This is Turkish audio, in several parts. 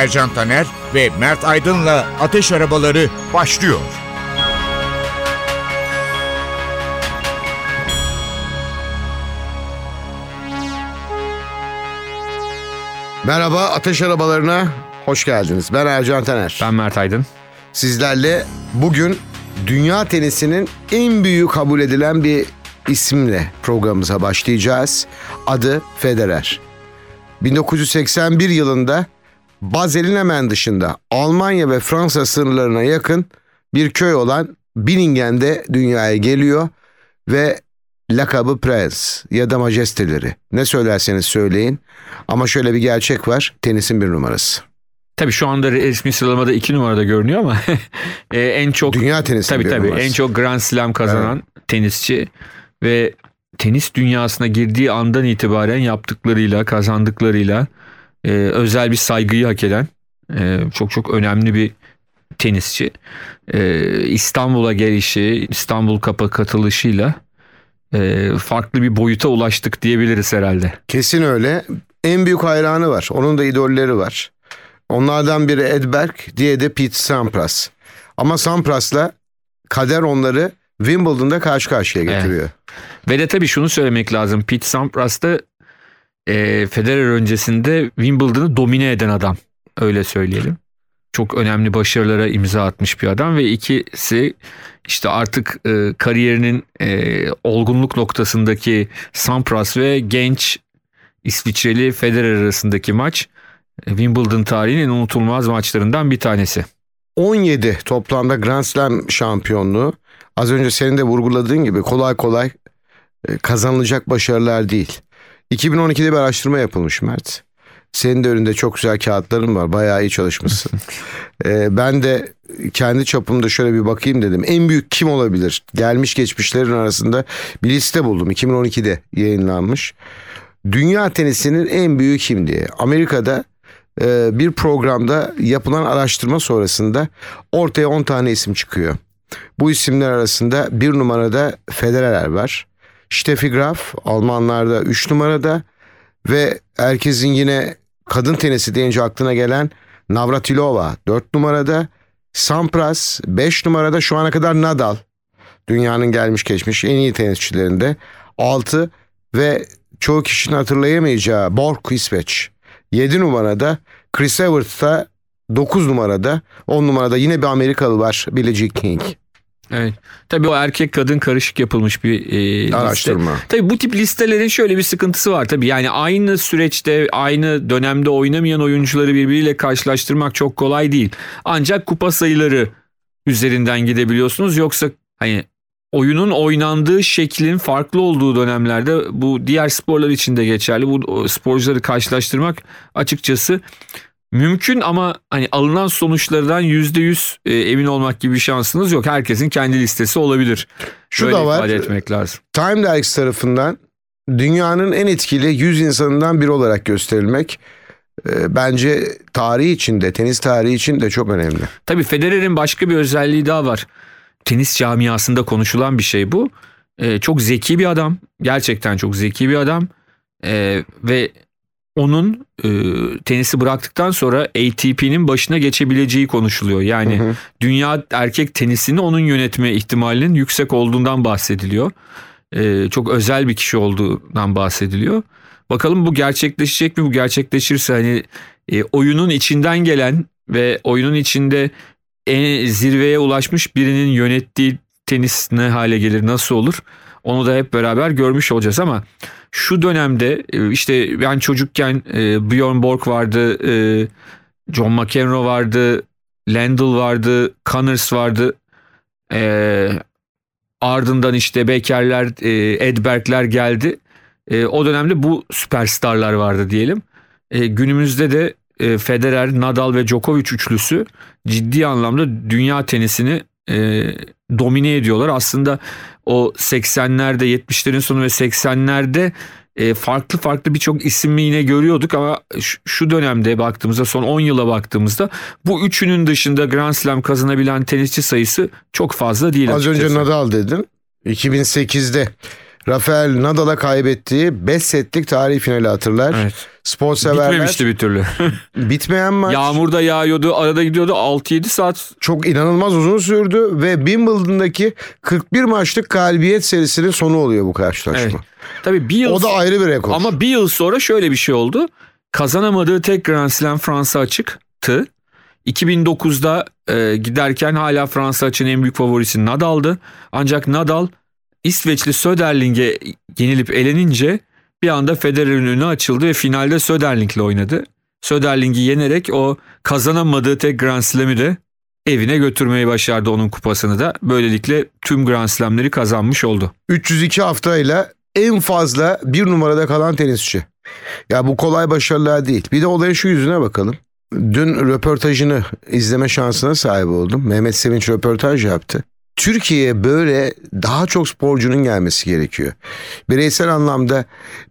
Ercan Taner ve Mert Aydın'la Ateş Arabaları başlıyor. Merhaba Ateş Arabalarına hoş geldiniz. Ben Ercan Taner. Ben Mert Aydın. Sizlerle bugün dünya tenisinin en büyük kabul edilen bir isimle programımıza başlayacağız. Adı Federer. 1981 yılında Basel'in hemen dışında Almanya ve Fransa sınırlarına yakın bir köy olan Binningen'de dünyaya geliyor ve lakabı Prens ya da majesteleri. Ne söylerseniz söyleyin ama şöyle bir gerçek var tenisin bir numarası. Tabii şu anda resmi sıralamada iki numarada görünüyor ama e, en çok Dünya tenisi tabii tabii numarası. en çok Grand Slam kazanan tenisçi ve tenis dünyasına girdiği andan itibaren yaptıklarıyla, kazandıklarıyla e, özel bir saygıyı hak eden e, çok çok önemli bir tenisçi. E, İstanbul'a gelişi, İstanbul Kapı katılışıyla e, farklı bir boyuta ulaştık diyebiliriz herhalde. Kesin öyle. En büyük hayranı var. Onun da idolleri var. Onlardan biri Edberg, diğeri de Pete Sampras. Ama Sampras'la kader onları Wimbledon'da karşı karşıya getiriyor. Ve de tabii şunu söylemek lazım. Pete Sampras da e, Federer öncesinde Wimbledon'ı domine eden adam. Öyle söyleyelim. Çok önemli başarılara imza atmış bir adam ve ikisi işte artık e, kariyerinin e, olgunluk noktasındaki Sampras ve genç İsviçreli Federer arasındaki maç e, Wimbledon tarihinin unutulmaz maçlarından bir tanesi. 17 toplamda Grand Slam şampiyonluğu. Az önce senin de vurguladığın gibi kolay kolay e, kazanılacak başarılar değil. 2012'de bir araştırma yapılmış Mert. Senin de önünde çok güzel kağıtların var. Bayağı iyi çalışmışsın. E, ben de kendi çapımda şöyle bir bakayım dedim. En büyük kim olabilir? Gelmiş geçmişlerin arasında bir liste buldum. 2012'de yayınlanmış. Dünya tenisinin en büyüğü kim diye. Amerika'da e, bir programda yapılan araştırma sonrasında ortaya 10 tane isim çıkıyor. Bu isimler arasında bir numarada Federer var. Steffi Graf Almanlarda 3 numarada ve herkesin yine kadın tenisi deyince aklına gelen Navratilova 4 numarada. Sampras 5 numarada şu ana kadar Nadal. Dünyanın gelmiş geçmiş en iyi tenisçilerinde 6 ve çoğu kişinin hatırlayamayacağı Borg İsveç 7 numarada Chris Evert da 9 numarada 10 numarada yine bir Amerikalı var Billie Jean King. Evet. Tabii o erkek kadın karışık yapılmış bir e, liste. Araştırma. Tabii bu tip listelerin şöyle bir sıkıntısı var tabii. Yani aynı süreçte, aynı dönemde oynamayan oyuncuları birbiriyle karşılaştırmak çok kolay değil. Ancak kupa sayıları üzerinden gidebiliyorsunuz. Yoksa hani oyunun oynandığı şeklin farklı olduğu dönemlerde bu diğer sporlar için de geçerli. Bu sporcuları karşılaştırmak açıkçası mümkün ama hani alınan sonuçlardan %100 e, emin olmak gibi bir şansınız yok. Herkesin kendi listesi olabilir. Şu Böyle da var. ifade etmek lazım. Time Dergisi tarafından dünyanın en etkili 100 insanından biri olarak gösterilmek e, bence tarihi için de tenis tarihi için de çok önemli. Tabii Federer'in başka bir özelliği daha var. Tenis camiasında konuşulan bir şey bu. Ee, çok zeki bir adam. Gerçekten çok zeki bir adam. Ee, ve onun e, tenisi bıraktıktan sonra ATP'nin başına geçebileceği konuşuluyor. Yani Hı hı. dünya erkek tenisini onun yönetme ihtimalinin yüksek olduğundan bahsediliyor. Ee, çok özel bir kişi olduğundan bahsediliyor. Bakalım bu gerçekleşecek mi? Bu gerçekleşirse hani e, oyunun içinden gelen ve oyunun içinde en zirveye ulaşmış birinin yönettiği tenis ne hale gelir, nasıl olur? Onu da hep beraber görmüş olacağız ama şu dönemde e, işte ben çocukken e, Björn Borg vardı, e, John McEnroe vardı, Lendl vardı, Connors vardı. E, ardından işte Bekerler, e, Edbergler geldi. O dönemde bu süperstarlar vardı diyelim. Günümüzde de Federer, Nadal ve Djokovic üçlüsü ciddi anlamda dünya tenisini e, domine ediyorlar. Aslında o 80'lerde 70'lerin sonu ve 80'lerde e, farklı farklı birçok ismi yine görüyorduk ama şu dönemde baktığımızda son 10 yıla baktığımızda bu üçünün dışında Grand Slam kazanabilen tenisçi sayısı çok fazla değil. Az açıkçası. önce Nadal dedin. 2008'de Rafael Nadal'a kaybettiği 5 setlik tarihi finali hatırlar. Evet. Spor severler. Bitmemişti bir türlü. Bitmeyen maç. Yağmur da yağıyordu, arada gidiyordu 6-7 saat. Çok inanılmaz uzun sürdü ve Wimbledon'daki 41 maçlık galibiyet serisinin sonu oluyor bu karşılaşma. Evet. Tabii bir yıl O da ayrı bir rekor. Ama bir yıl sonra şöyle bir şey oldu. Kazanamadığı tek Grand Slam Fransa açıktı. 2009'da e, giderken hala Fransa açın en büyük favorisi Nadal'dı. Ancak Nadal İsveçli Söderling'e yenilip elenince bir anda Federer'in önü açıldı ve finalde Söderling'le oynadı. Söderling'i yenerek o kazanamadığı tek Grand Slam'i de evine götürmeyi başardı onun kupasını da. Böylelikle tüm Grand Slam'leri kazanmış oldu. 302 haftayla en fazla bir numarada kalan tenisçi. Ya bu kolay başarılar değil. Bir de olayın şu yüzüne bakalım. Dün röportajını izleme şansına sahip oldum. Mehmet Sevinç röportaj yaptı. Türkiye'ye böyle daha çok sporcunun gelmesi gerekiyor. Bireysel anlamda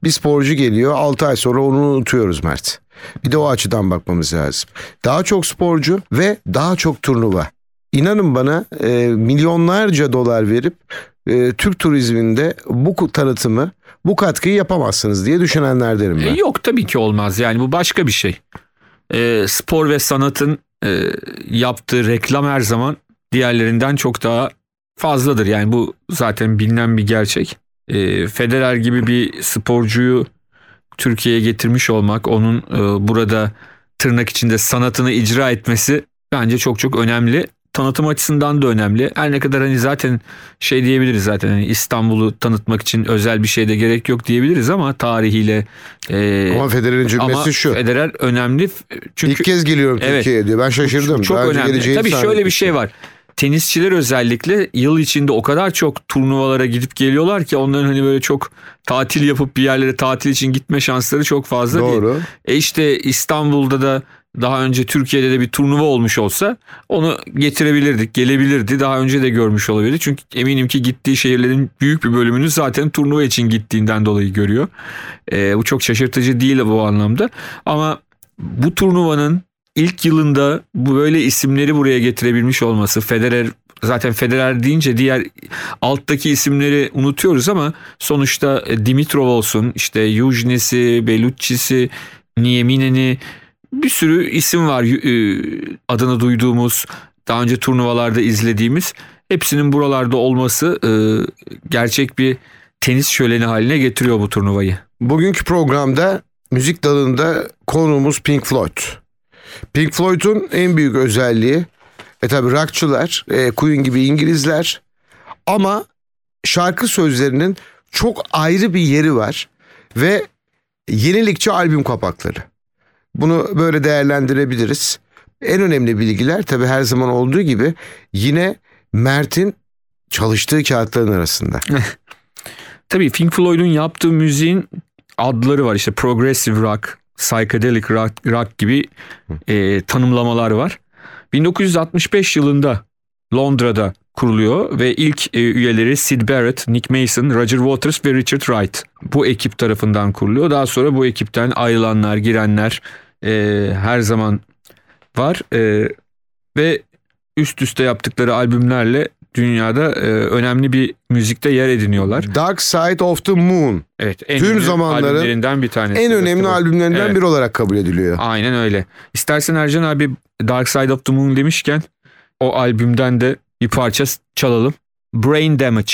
bir sporcu geliyor 6 ay sonra onu unutuyoruz Mert. Bir de o açıdan bakmamız lazım. Daha çok sporcu ve daha çok turnuva. İnanın bana e, milyonlarca dolar verip e, Türk turizminde bu tanıtımı, bu katkıyı yapamazsınız diye düşünenlerdenim ben. E, yok tabii ki olmaz yani bu başka bir şey. E, spor ve sanatın e, yaptığı reklam her zaman diğerlerinden çok daha fazladır. Yani bu zaten bilinen bir gerçek. E, Federer gibi bir sporcuyu Türkiye'ye getirmiş olmak, onun e, burada tırnak içinde sanatını icra etmesi bence çok çok önemli. Tanıtım açısından da önemli. Her ne kadar hani zaten şey diyebiliriz zaten hani İstanbul'u tanıtmak için özel bir şey de gerek yok diyebiliriz ama tarihiyle e, ama Federer'in cümlesi ama şu. Federer önemli çünkü ilk kez geliyorum evet, Türkiye'ye diyor. Ben şaşırdım. Çok Daha önemli. Tabii şöyle bir şey var tenisçiler özellikle yıl içinde o kadar çok turnuvalara gidip geliyorlar ki onların hani böyle çok tatil yapıp bir yerlere tatil için gitme şansları çok fazla Doğru. değil. E işte İstanbul'da da daha önce Türkiye'de de bir turnuva olmuş olsa onu getirebilirdik, gelebilirdi. Daha önce de görmüş olabilirdi. Çünkü eminim ki gittiği şehirlerin büyük bir bölümünü zaten turnuva için gittiğinden dolayı görüyor. E, bu çok şaşırtıcı değil bu anlamda. Ama bu turnuvanın ilk yılında bu böyle isimleri buraya getirebilmiş olması Federer zaten Federer deyince diğer alttaki isimleri unutuyoruz ama sonuçta e, Dimitrov olsun işte Yujnes'i, Bellucci'si, Nieminen'i bir sürü isim var e, adını duyduğumuz daha önce turnuvalarda izlediğimiz hepsinin buralarda olması e, gerçek bir tenis şöleni haline getiriyor bu turnuvayı. Bugünkü programda müzik dalında konuğumuz Pink Floyd. Pink Floyd'un en büyük özelliği e tabi rockçılar, e, Queen gibi İngilizler ama şarkı sözlerinin çok ayrı bir yeri var ve yenilikçi albüm kapakları. Bunu böyle değerlendirebiliriz. En önemli bilgiler tabi her zaman olduğu gibi yine Mert'in çalıştığı kağıtların arasında. tabii Pink Floyd'un yaptığı müziğin adları var işte progressive rock, psychedelic rock, rock gibi e, tanımlamalar var. 1965 yılında Londra'da kuruluyor ve ilk e, üyeleri Sid Barrett, Nick Mason, Roger Waters ve Richard Wright. Bu ekip tarafından kuruluyor. Daha sonra bu ekipten ayrılanlar, girenler e, her zaman var e, ve üst üste yaptıkları albümlerle dünyada e, önemli bir müzikte yer ediniyorlar. Dark Side of the Moon. Evet, en Tüm zamanların bir tanesi. En önemli albümlerinden evet. biri olarak kabul ediliyor. Aynen öyle. İstersen Ercan abi Dark Side of the Moon demişken o albümden de bir parça çalalım. Brain Damage.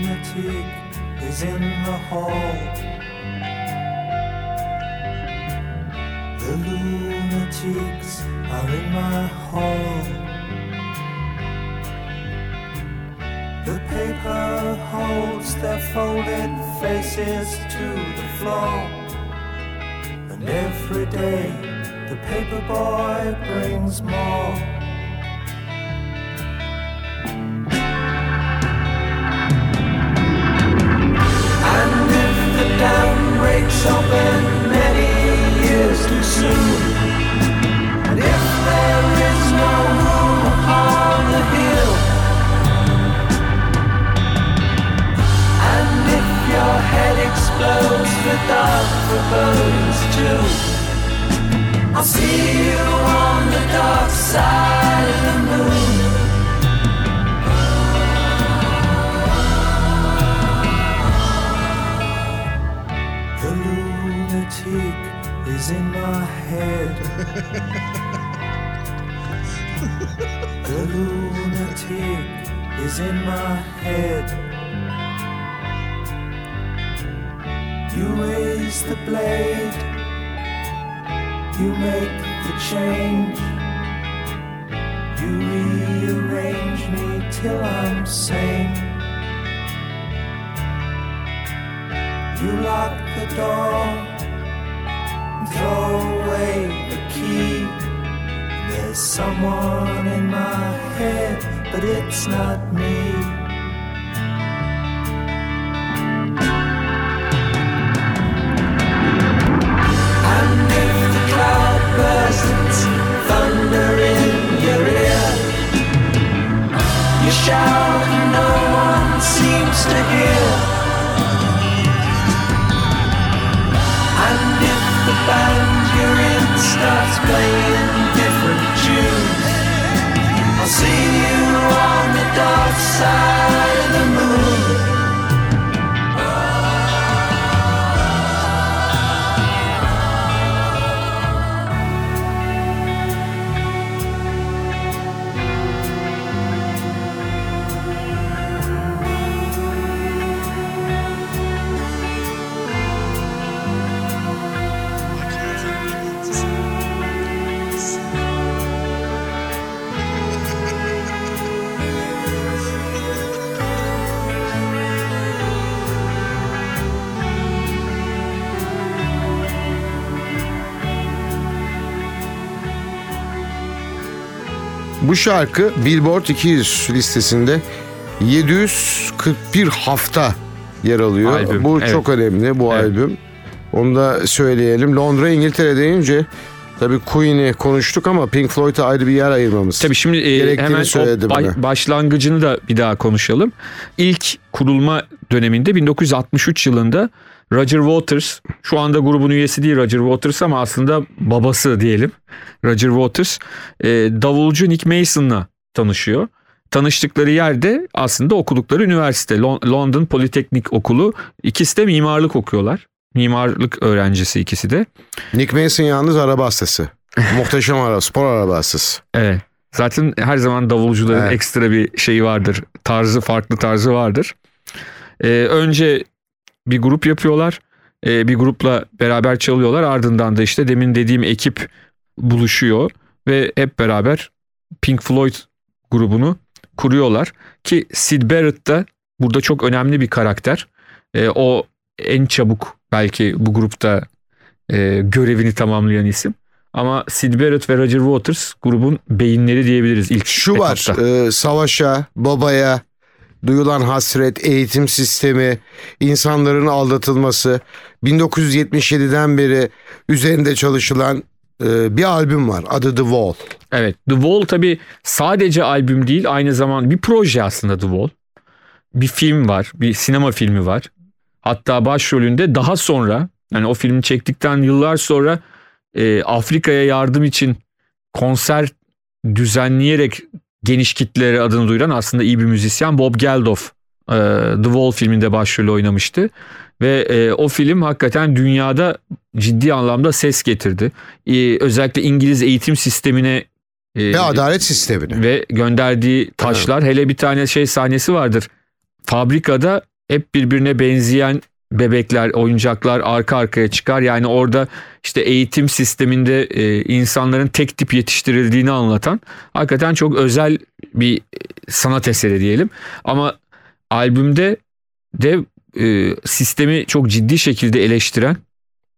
Lunatic is in the hall. The lunatics are in my hall. The paper holds their folded faces to the floor. And every day the paper boy brings more. You rearrange me till I'm sane. You lock the door, throw away the key. There's someone in my head, but it's not me. Şarkı Billboard 200 listesinde 741 hafta yer alıyor. Albüm, bu evet. çok önemli bu Evet. albüm. Onu da söyleyelim. Londra İngiltere deyince tabii Queen'i konuştuk ama Pink Floyd'a ayrı bir yer ayırmamız. Tabii şimdi e, hemen o söyledi ba- bana. başlangıcını da bir daha konuşalım. İlk kurulma döneminde 1963 yılında Roger Waters, şu anda grubun üyesi değil Roger Waters ama aslında babası diyelim. Roger Waters, e, davulcu Nick Mason'la tanışıyor. Tanıştıkları yerde aslında okudukları üniversite Lon- London Politeknik Okulu. İkisi de mimarlık okuyorlar. Mimarlık öğrencisi ikisi de. Nick Mason yalnız araba hastası. Muhteşem araba, spor araba hastası. Evet. Zaten her zaman davulcuların Evet. ekstra bir şeyi vardır. Tarzı farklı tarzı vardır. Ee, önce bir grup yapıyorlar. Ee, bir grupla beraber çalıyorlar. Ardından da işte demin dediğim ekip buluşuyor ve hep beraber Pink Floyd grubunu kuruyorlar. Ki Sid Barrett da burada çok önemli bir karakter. Ee, o en çabuk belki bu grupta e, görevini tamamlayan isim. Ama Sid Barrett ve Roger Waters grubun beyinleri diyebiliriz ilk Şu var, etapta. e, savaşa, babaya duyulan hasret, eğitim sistemi, insanların aldatılması, 1977'den beri üzerinde çalışılan e, bir albüm var. Adı The Wall. Evet. The Wall tabii sadece albüm değil aynı zamanda bir proje aslında The Wall. Bir film var. Bir sinema filmi var. Hatta başrolünde daha sonra yani o filmi çektikten yıllar sonra e, Afrika'ya yardım için konser düzenleyerek geniş kitlelere adını duyuran aslında iyi bir müzisyen Bob Geldof Ee, The Wall filminde başrol oynamıştı. Ve e, o film hakikaten dünyada ciddi anlamda ses getirdi. Ee, özellikle İngiliz eğitim sistemine e, Ve adalet sistemini. ve gönderdiği taşlar hele bir tane şey sahnesi vardır. Fabrikada hep birbirine benzeyen bebekler, oyuncaklar arka arkaya çıkar. Yani orada işte eğitim sisteminde e, insanların tek tip yetiştirildiğini anlatan hakikaten çok özel bir sanat eseri diyelim. Ama albümde de e, sistemi çok ciddi şekilde eleştiren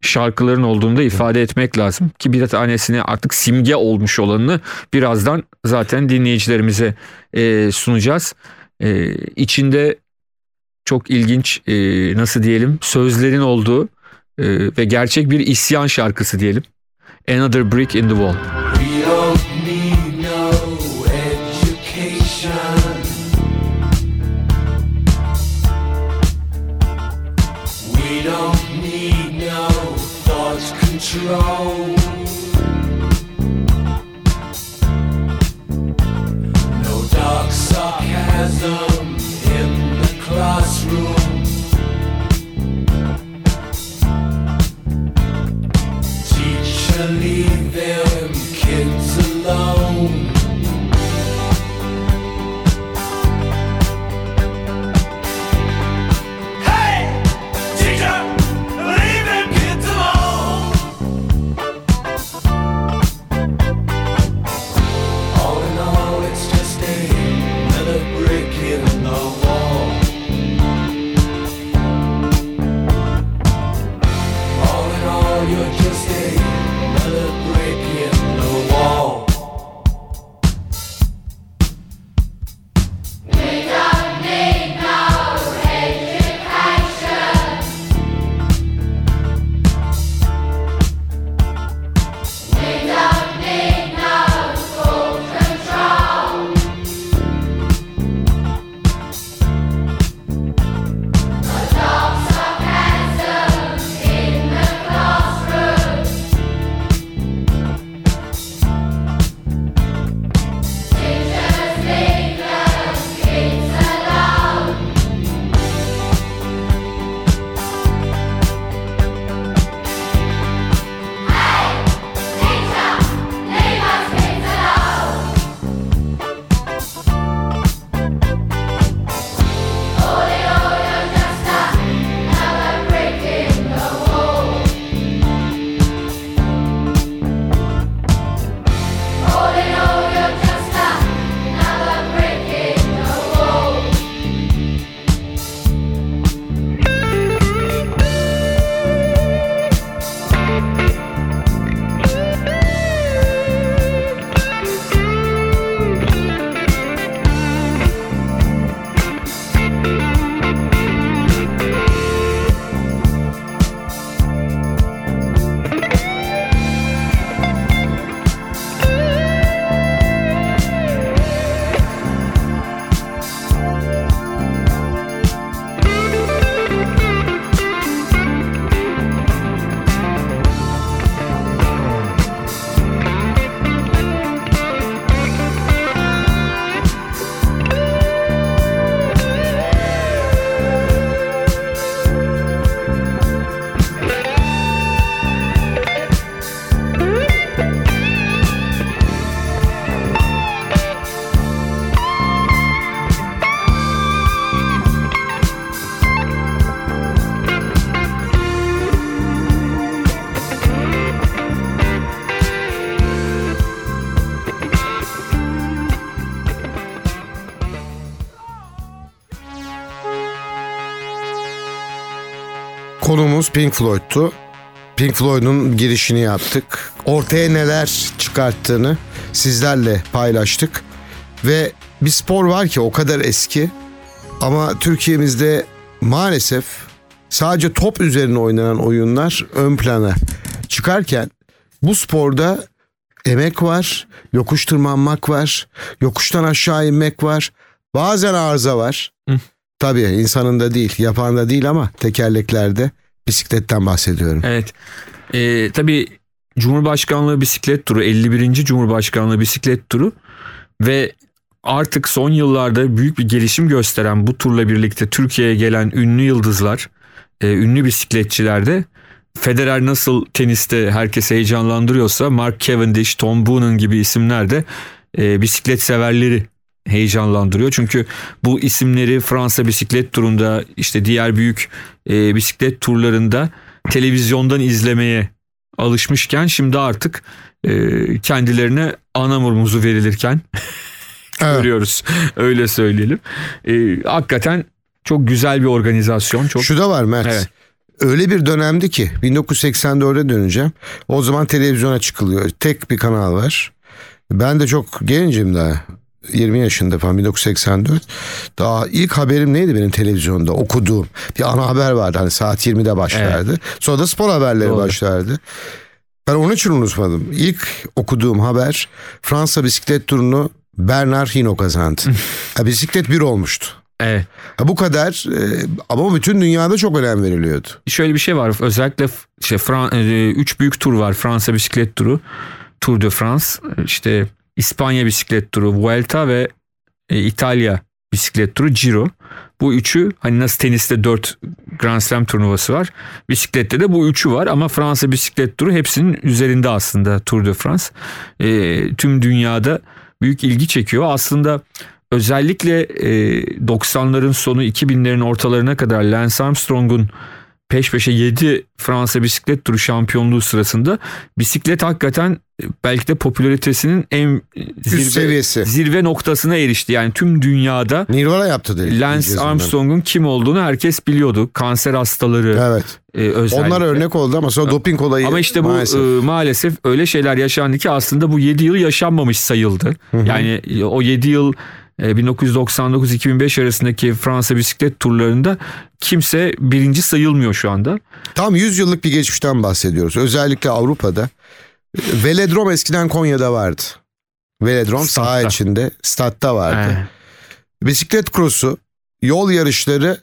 şarkıların olduğunu da ifade etmek lazım ki bir tanesini artık simge olmuş olanını birazdan zaten dinleyicilerimize e, sunacağız. E, içinde çok ilginç e, nasıl diyelim sözlerin olduğu e, ve gerçek bir isyan şarkısı diyelim. Another Brick in the Wall. No dark sarcasm Pink Floyd'tu. Pink Floyd'un girişini yaptık. Ortaya neler çıkarttığını sizlerle paylaştık. Ve bir spor var ki o kadar eski ama Türkiye'mizde maalesef sadece top üzerine oynanan oyunlar ön plana çıkarken bu sporda emek var, yokuş tırmanmak var, yokuştan aşağı inmek var, bazen arıza var. Tabii insanın da değil, yapan da değil ama tekerleklerde bisikletten bahsediyorum. Evet. Ee, tabii Cumhurbaşkanlığı bisiklet turu 51. Cumhurbaşkanlığı bisiklet turu ve artık son yıllarda büyük bir gelişim gösteren bu turla birlikte Türkiye'ye gelen ünlü yıldızlar, e, ünlü bisikletçiler de Federer nasıl teniste herkesi heyecanlandırıyorsa Mark Cavendish, Tom Boonen gibi isimler de e, bisiklet severleri heyecanlandırıyor. Çünkü bu isimleri Fransa bisiklet turunda işte diğer büyük e, bisiklet turlarında televizyondan izlemeye alışmışken şimdi artık e, kendilerine anamur muzu verilirken Evet. görüyoruz. Öyle söyleyelim. E, hakikaten çok güzel bir organizasyon. Çok Şu da var Mert. Evet. Öyle bir dönemdi ki 1984'e döneceğim. O zaman televizyona çıkılıyor. Tek bir kanal var. Ben de çok gencim daha. 20 yaşında falan 1984. Daha ilk haberim neydi benim televizyonda okuduğum? Bir ana haber vardı hani saat 20'de başlardı. Sonra da spor haberleri Doğru. başlardı. Ben onun için unutmadım. İlk okuduğum haber Fransa bisiklet turunu Bernard Hinault kazandı. Ha, bisiklet bir olmuştu. Evet. Ha, bu kadar e, ama bütün dünyada çok önem veriliyordu. şöyle bir şey var. Özellikle işte Fran- e, üç büyük tur var. Fransa bisiklet turu, Tour de France, e, işte İspanya bisiklet turu, Vuelta ve e, İtalya bisiklet turu, Giro. Bu üçü hani nasıl teniste dört Grand Slam turnuvası var. Bisiklette de bu üçü var ama Fransa bisiklet turu hepsinin üzerinde aslında Tour de France. E, tüm dünyada büyük ilgi çekiyor. Aslında özellikle e, 90'ların sonu 2000'lerin ortalarına kadar Lance Armstrong'un peş peşe 7 Fransa bisiklet turu şampiyonluğu sırasında bisiklet hakikaten e, belki de popülaritesinin en zirve, seviyesi. zirve noktasına erişti. Yani tüm dünyada Nirvana yaptı dedi. Lance. Armstrong'un kim olduğunu herkes biliyordu. Kanser hastaları Evet. e, özellikle. Onlar örnek oldu ama sonra doping olayı Ama işte bu maalesef. maalesef. maalesef öyle şeyler yaşandı ki aslında bu 7 yıl yaşanmamış sayıldı. Yani e, o 7 yıl e, 1999-2005 arasındaki Fransa bisiklet turlarında kimse birinci sayılmıyor şu anda. Tam 100 yıllık bir geçmişten bahsediyoruz. Özellikle Avrupa'da. Velodrom eskiden Konya'da vardı. Velodrom saha içinde, statta vardı. Ee, Bisiklet krosu, yol yarışları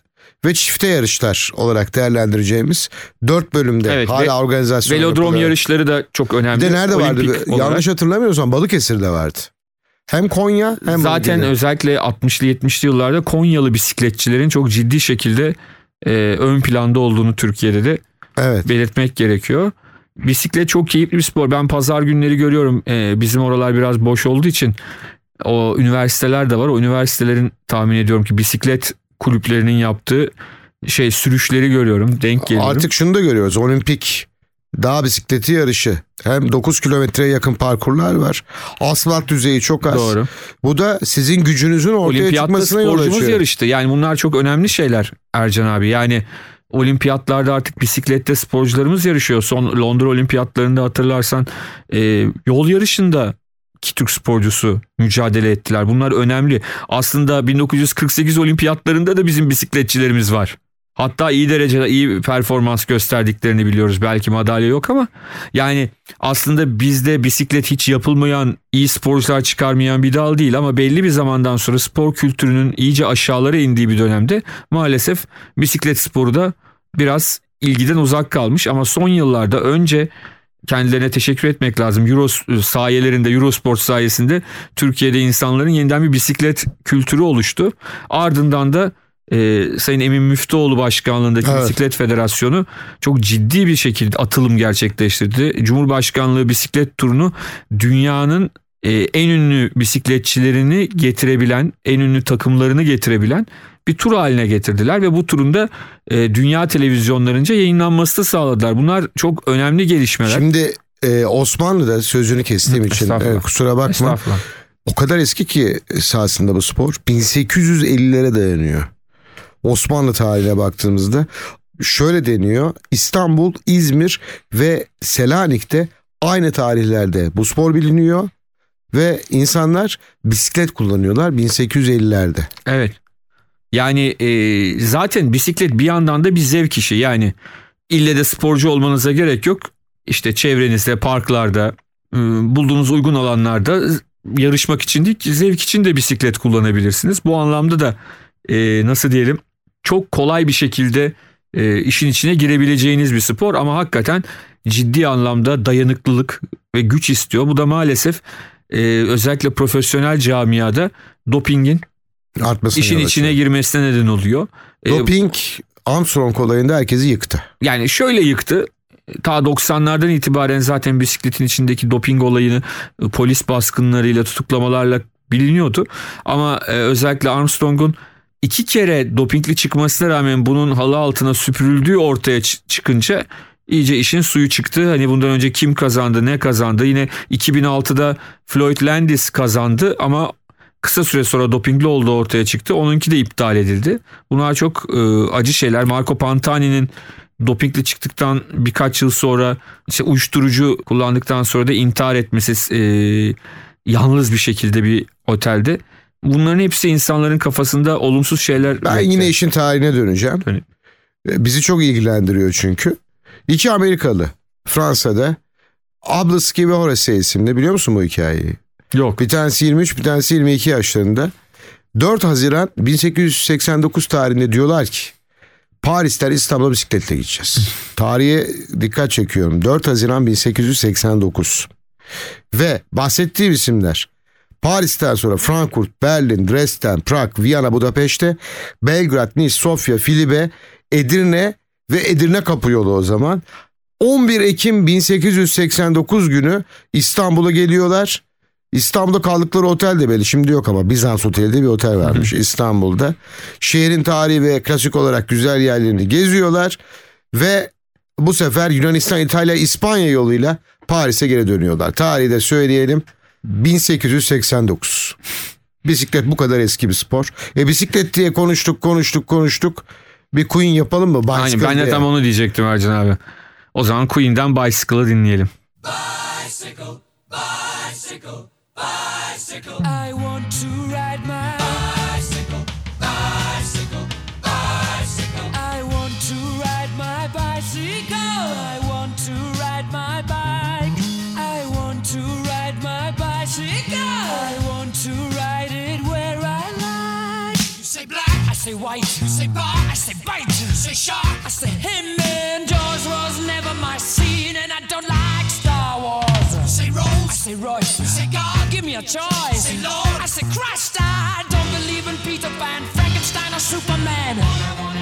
ve çifte yarışlar olarak değerlendireceğimiz dört bölümde Evet, hala ve- organizasyon velodrom yapılıyor. yarışları da çok önemli. Bir de nerede vardı? Olimpik olarak. Yanlış hatırlamıyorsam Balıkesir'de vardı. Hem Konya hem Zaten Balıkesir. özellikle 60'lı 70'li yıllarda Konyalı bisikletçilerin çok ciddi şekilde e, ön planda olduğunu Türkiye'de de Evet. belirtmek gerekiyor. Bisiklet çok keyifli bir spor. Ben pazar günleri görüyorum. Ee, bizim oralar biraz boş olduğu için o üniversiteler de var. O üniversitelerin tahmin ediyorum ki bisiklet kulüplerinin yaptığı şey sürüşleri görüyorum. Denk geliyorum. Artık şunu da görüyoruz. Olimpik dağ bisikleti yarışı. Hem 9 kilometreye yakın parkurlar var. Asfalt düzeyi çok az. Doğru. Bu da sizin gücünüzün ortaya Olimpiyatta çıkmasına yol açıyor. yarıştı. Yani bunlar çok önemli şeyler Ercan abi. Yani olimpiyatlarda artık bisiklette sporcularımız yarışıyor. Son Londra olimpiyatlarında hatırlarsan e, yol yarışında iki Türk sporcusu mücadele ettiler. Bunlar önemli. Aslında 1948 olimpiyatlarında da bizim bisikletçilerimiz var. Hatta iyi derecede iyi performans gösterdiklerini biliyoruz. Belki madalya yok ama yani aslında bizde bisiklet hiç yapılmayan, iyi sporcular çıkarmayan bir dal değil ama belli bir zamandan sonra spor kültürünün iyice aşağılara indiği bir dönemde maalesef bisiklet sporu da biraz ilgiden uzak kalmış ama son yıllarda önce kendilerine teşekkür etmek lazım. Euro sayelerinde, Eurosport sayesinde Türkiye'de insanların yeniden bir bisiklet kültürü oluştu. Ardından da e, Sayın Emin Müftüoğlu başkanlığındaki Evet. Bisiklet Federasyonu çok ciddi bir şekilde atılım gerçekleştirdi. Cumhurbaşkanlığı bisiklet turunu dünyanın e, en ünlü bisikletçilerini getirebilen, en ünlü takımlarını getirebilen bir tur haline getirdiler ve bu turunda e, dünya televizyonlarınca yayınlanmasını sağladılar. Bunlar çok önemli gelişmeler. Şimdi e, Osmanlı'da sözünü kestiğim için Estağfurullah. e, kusura bakma. O kadar eski ki sahasında bu spor. 1850'lere dayanıyor. Osmanlı tarihine baktığımızda şöyle deniyor. İstanbul, İzmir ve Selanik'te aynı tarihlerde bu spor biliniyor ve insanlar bisiklet kullanıyorlar 1850'lerde. Evet. Yani e, zaten bisiklet bir yandan da bir zevk işi. Yani ille de sporcu olmanıza gerek yok. İşte çevrenizde, parklarda, e, bulduğunuz uygun alanlarda yarışmak için değil, zevk için de bisiklet kullanabilirsiniz. Bu anlamda da e, nasıl diyelim çok kolay bir şekilde e, işin içine girebileceğiniz bir spor ama hakikaten ciddi anlamda dayanıklılık ve güç istiyor. Bu da maalesef e, özellikle profesyonel camiada dopingin Artmasına işin içine açıyor. girmesine neden oluyor. E, Doping Armstrong olayında herkesi yıktı. Yani şöyle yıktı. Ta 90'lardan itibaren zaten bisikletin içindeki doping olayını e, polis baskınlarıyla tutuklamalarla biliniyordu. Ama e, özellikle Armstrong'un iki kere dopingli çıkmasına rağmen bunun halı altına süpürüldüğü ortaya çı- çıkınca iyice işin suyu çıktı. Hani bundan önce kim kazandı ne kazandı yine 2006'da Floyd Landis kazandı ama kısa süre sonra dopingli olduğu ortaya çıktı. Onunki de iptal edildi. Bunlar çok e, acı şeyler. Marco Pantani'nin dopingli çıktıktan birkaç yıl sonra işte uyuşturucu kullandıktan sonra da intihar etmesi e, yalnız bir şekilde bir otelde. Bunların hepsi insanların kafasında olumsuz şeyler. Ben yine işin tarihine döneceğim. Dönün. E, Bizi çok ilgilendiriyor çünkü. İki Amerikalı Fransa'da Ablaski ve Horace isimli biliyor musun bu hikayeyi? Yok. Bir tanesi 23 bir tanesi 22 yaşlarında. 4 Haziran 1889 tarihinde diyorlar ki Paris'ten İstanbul'a bisikletle gideceğiz. Tarihe dikkat çekiyorum. 4 Haziran 1889. Ve bahsettiğim isimler Paris'ten sonra Frankfurt, Berlin, Dresden, Prag, Viyana, Budapeşte, Belgrad, Nice, Sofya, Filibe, Edirne ve Edirne Kapı yolu o zaman. 11 Ekim 1889 günü İstanbul'a geliyorlar. İstanbul'da kaldıkları otel de belli. Şimdi yok ama Bizans Oteli diye bir otel varmış İstanbul'da. Şehrin tarihi ve klasik olarak güzel yerlerini geziyorlar. Ve bu sefer Yunanistan, İtalya, İspanya yoluyla Paris'e geri dönüyorlar. Tarihi de söyleyelim 1889. Bisiklet bu kadar eski bir spor. E bisiklet diye konuştuk konuştuk konuştuk. Bir Queen yapalım mı? Aynen, Bicycle ben de diye. tam onu diyecektim Ercan abi. O zaman Queen'den Bicycle'ı dinleyelim. I want to ride my white. You say bar, I say bite. You say shark, I say him. And Jaws was never my scene, and I don't like Star Wars. Say Rose, I say Royce. Say God, give me a choice. Say Lord, I say Christ. I don't believe in Peter Pan, Frankenstein, or Superman.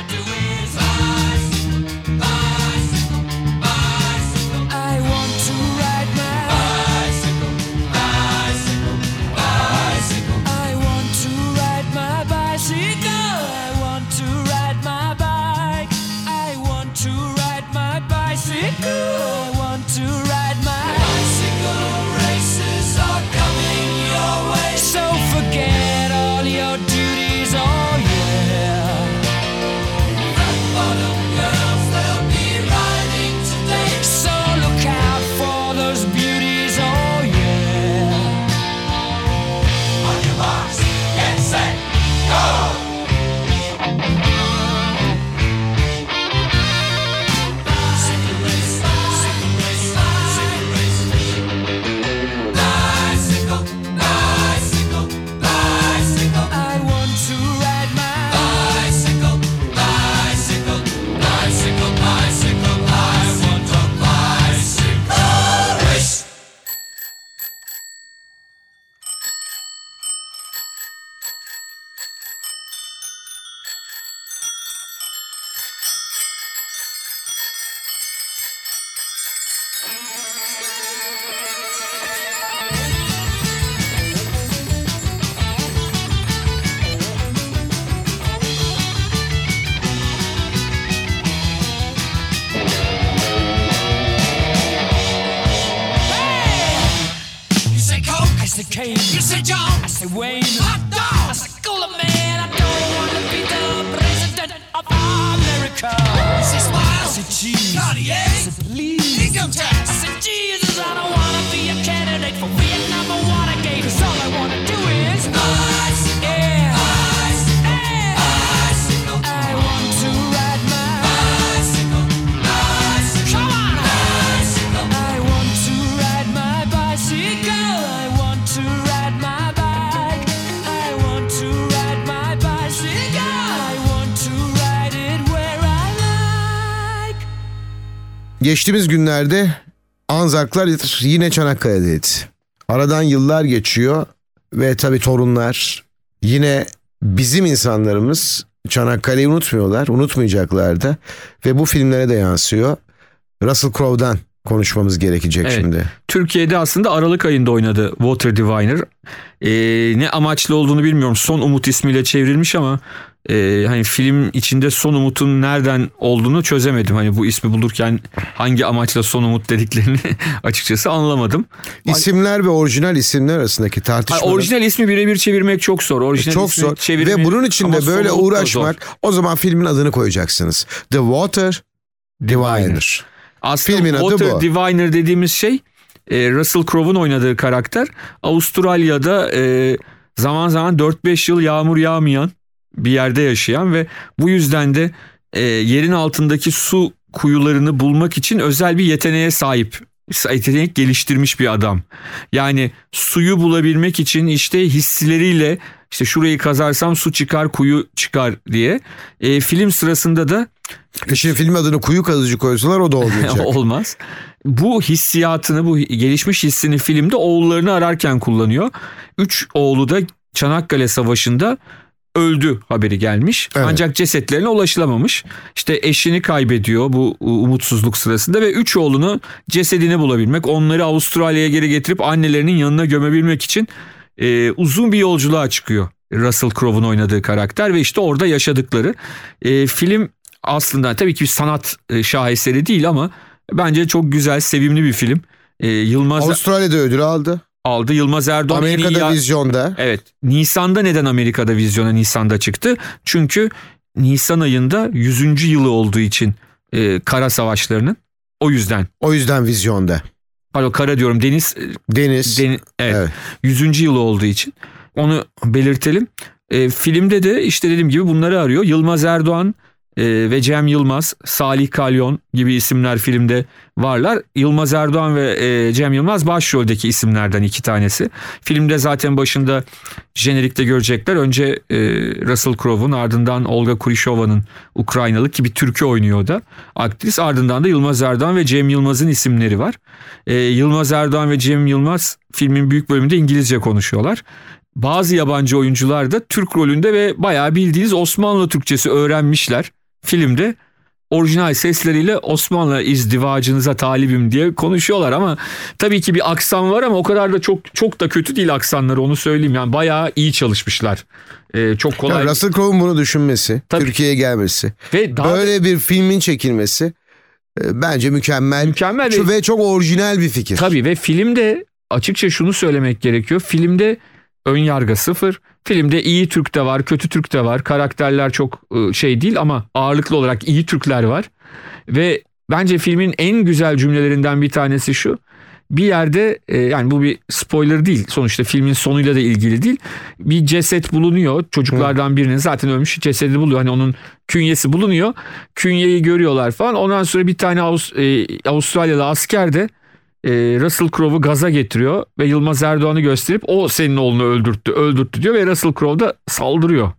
I say Kane. You say John, I say Wayne. Hot dog, I say Cooler Man. I don't want to be the president of America. You say Smile, I say Cheese. Cartier, I say Please. Income tax, I say Jesus. I don't want to be a candidate for Vietnam or Watergate. Cause all I want to do is bicycle, Geçtiğimiz günlerde Anzaklar yine Çanakkale'deydi. Aradan yıllar geçiyor ve tabii torunlar yine bizim insanlarımız Çanakkale'yi unutmuyorlar, unutmayacaklar da ve bu filmlere de yansıyor. Russell Crowe'dan konuşmamız gerekecek Evet. şimdi. Türkiye'de aslında Aralık ayında oynadı Water Diviner. Ee, ne amaçlı olduğunu bilmiyorum. Son Umut ismiyle çevrilmiş ama e, hani film içinde Son Umut'un nereden olduğunu çözemedim. Hani bu ismi bulurken hangi amaçla Son Umut dediklerini açıkçası anlamadım. İsimler ve orijinal isimler arasındaki Ha, tartışmalar orijinal ismi birebir çevirmek çok zor. Orijinal çok ismi zor çevirimi- ve bunun için de böyle uğraşmak o zaman filmin adını koyacaksınız. The Water Diviner. Aslında Filmin adı Water bu. Diviner dediğimiz şey e, Russell Crowe'un oynadığı karakter Avustralya'da e, zaman zaman 4-5 yıl yağmur yağmayan bir yerde yaşayan ve bu yüzden de e, yerin altındaki su kuyularını bulmak için özel bir yeteneğe sahip yetenek geliştirmiş bir adam. Yani suyu bulabilmek için işte hissileriyle işte şurayı kazarsam su çıkar kuyu çıkar diye. E, film sırasında da E şimdi film adını kuyu kazıcı koysalar o da olmayacak. Olmaz. Bu hissiyatını, bu gelişmiş hissini filmde oğullarını ararken kullanıyor. Üç oğlu da Çanakkale Savaşı'nda öldü haberi gelmiş. Evet. Ancak cesetlerine ulaşılamamış. İşte eşini kaybediyor bu umutsuzluk sırasında ve üç oğlunu cesedini bulabilmek, onları Avustralya'ya geri getirip annelerinin yanına gömebilmek için e, uzun bir yolculuğa çıkıyor. Russell Crowe'un oynadığı karakter ve işte orada yaşadıkları. E, film aslında tabii ki bir sanat e, şaheseri değil ama bence çok güzel, sevimli bir film. E, Yılmaz Avustralya'da ödül aldı. aldı. Yılmaz Erdoğan Amerika'da ya- vizyonda. Evet. Nisan'da neden Amerika'da vizyona Nisan'da çıktı? Çünkü Nisan ayında 100. yılı olduğu için e, kara savaşlarının o yüzden. O yüzden vizyonda. Pardon kara diyorum deniz e, Deniz. deni- evet, Evet. 100. yılı olduğu için onu belirtelim. E, filmde de işte dediğim gibi bunları arıyor. Yılmaz Erdoğan e, ve Cem Yılmaz, Salih Kalyon gibi isimler filmde varlar. Yılmaz Erdoğan ve e, Cem Yılmaz başroldeki isimlerden iki tanesi. Filmde zaten başında jenerikte görecekler. Önce e, Russell Crowe'un ardından Olga Kurishova'nın Ukraynalı ki bir türkü oynuyor da aktris. Ardından da Yılmaz Erdoğan ve Cem Yılmaz'ın isimleri var. E, Yılmaz Erdoğan ve Cem Yılmaz filmin büyük bölümünde İngilizce konuşuyorlar. Bazı yabancı oyuncular da Türk rolünde ve bayağı bildiğiniz Osmanlı Türkçesi öğrenmişler filmde. Orijinal sesleriyle Osmanlı izdivacınıza talibim diye konuşuyorlar ama tabii ki bir aksan var ama o kadar da çok çok da kötü değil aksanları onu söyleyeyim. Yani bayağı iyi çalışmışlar. Ee, çok kolay. Ya Russell Crowe'un bunu düşünmesi, Tabii. Türkiye'ye gelmesi, ve daha böyle bir filmin çekilmesi e, bence mükemmel, mükemmel ve ve çok orijinal bir fikir. Tabii ve filmde açıkça şunu söylemek gerekiyor. Filmde ön yargı sıfır. Filmde iyi Türk de var, kötü Türk de var. Karakterler çok e, şey değil ama ağırlıklı olarak iyi Türkler var. Ve bence filmin en güzel cümlelerinden bir tanesi şu. Bir yerde e, yani bu bir spoiler değil sonuçta filmin sonuyla da ilgili değil. Bir ceset bulunuyor çocuklardan birinin zaten ölmüş cesedi buluyor. Hani onun künyesi bulunuyor. Künyeyi görüyorlar falan. Ondan sonra bir tane Avus- e, Avustralyalı asker de e, Russell Crowe'u gaza getiriyor ve Yılmaz Erdoğan'ı gösterip o senin oğlunu öldürttü, öldürttü diyor ve Russell Crowe da saldırıyor.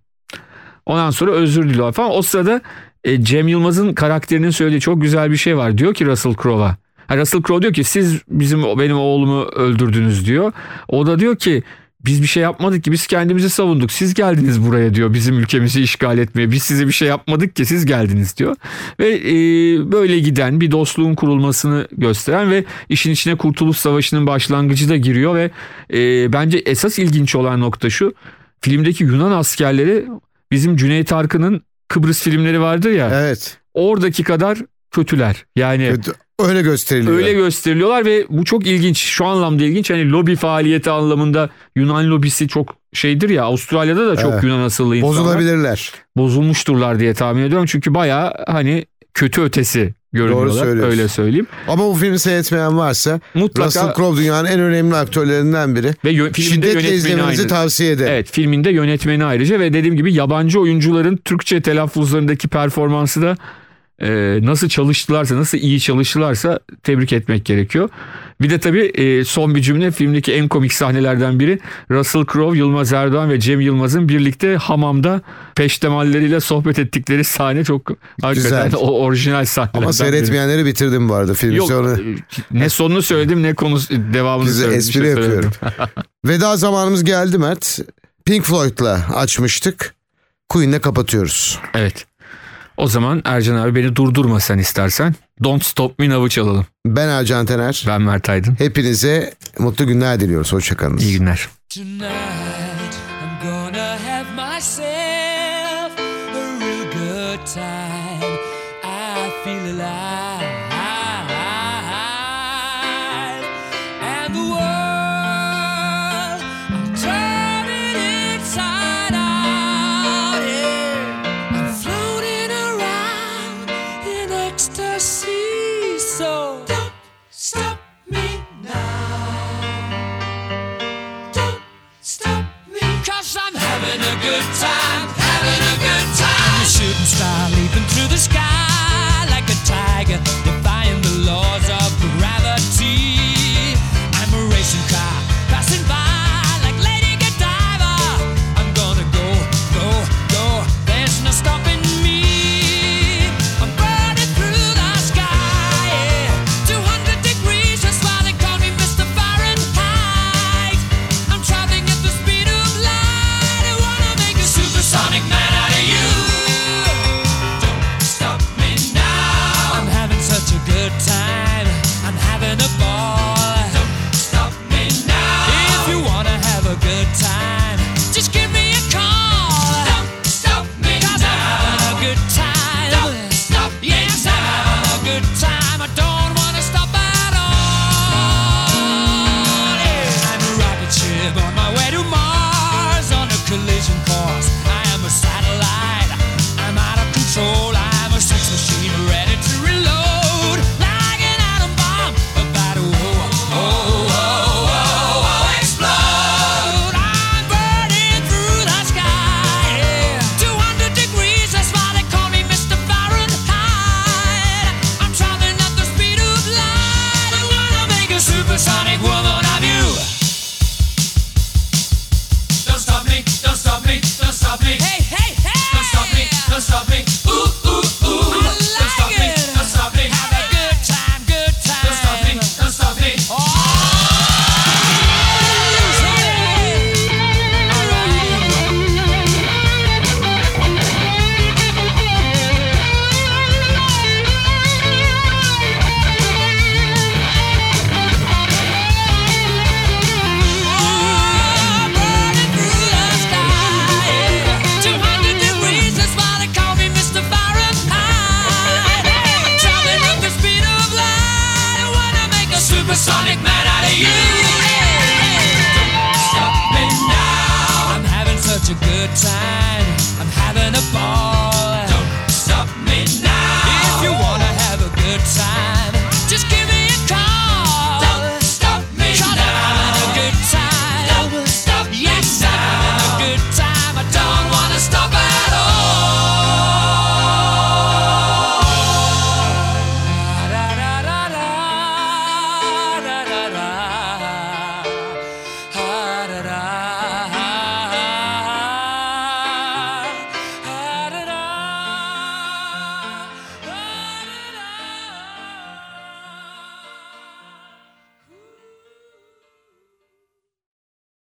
Ondan sonra özür diliyor falan. O sırada e, Cem Yılmaz'ın karakterinin söylediği çok güzel bir şey var. Diyor ki Russell Crowe'a. Russell Crowe diyor ki siz bizim benim oğlumu öldürdünüz diyor. O da diyor ki biz bir şey yapmadık ki biz kendimizi savunduk. Siz geldiniz buraya diyor bizim ülkemizi işgal etmeye. Biz size bir şey yapmadık ki siz geldiniz diyor. Ve e, böyle giden bir dostluğun kurulmasını gösteren ve işin içine Kurtuluş Savaşı'nın başlangıcı da giriyor ve e, bence esas ilginç olan nokta şu. Filmdeki Yunan askerleri bizim Cüneyt Arkın'ın Kıbrıs filmleri vardır ya. Evet. Oradaki kadar kötüler. Yani Kötü- Öyle gösteriliyor. Öyle gösteriliyorlar ve bu çok ilginç. Şu anlamda ilginç. Hani lobi faaliyeti anlamında Yunan lobisi çok şeydir ya. Avustralya'da da çok Evet. Yunan asıllı insanlar. Bozulabilirler. Bozulmuşturlar diye tahmin ediyorum. Çünkü bayağı hani kötü ötesi görünüyorlar. söylüyorsun. Öyle söyleyeyim. Ama bu filmi seyretmeyen varsa Mutlaka Russell Crowe dünyanın en önemli aktörlerinden biri. ve yö- Şiddetle izlemenizi aynı. tavsiye ederim. Evet filminde yönetmeni ayrıca ve dediğim gibi yabancı oyuncuların Türkçe telaffuzlarındaki performansı da e, nasıl çalıştılarsa, nasıl iyi çalıştılarsa tebrik etmek gerekiyor. Bir de tabii e, son bir cümle filmdeki en komik sahnelerden biri Russell Crowe, Yılmaz Erdoğan ve Cem Yılmaz'ın birlikte hamamda peştemalleriyle sohbet ettikleri sahne çok hakikaten o orijinal sahne. Ama seyretmeyenleri biri. bitirdim bu arada filmi Yok, sonra. E, ne sonunu söyledim ne konu devamını Güzel, söyledim. Şey espri şey yapıyorum. Veda zamanımız geldi Mert. Pink Floyd'la açmıştık. Queen'le kapatıyoruz. Evet. O zaman Ercan abi beni durdurma sen istersen. Don't Stop Me Now'ı çalalım. Ben Ercan Tener. Ben Mert Aydın. Hepinize mutlu günler diliyoruz. Hoşçakalın. İyi günler. Tonight I'm gonna have myself a real good time. I feel alive. good time, having a good time. The shooting star leaping through the sky like a tiger.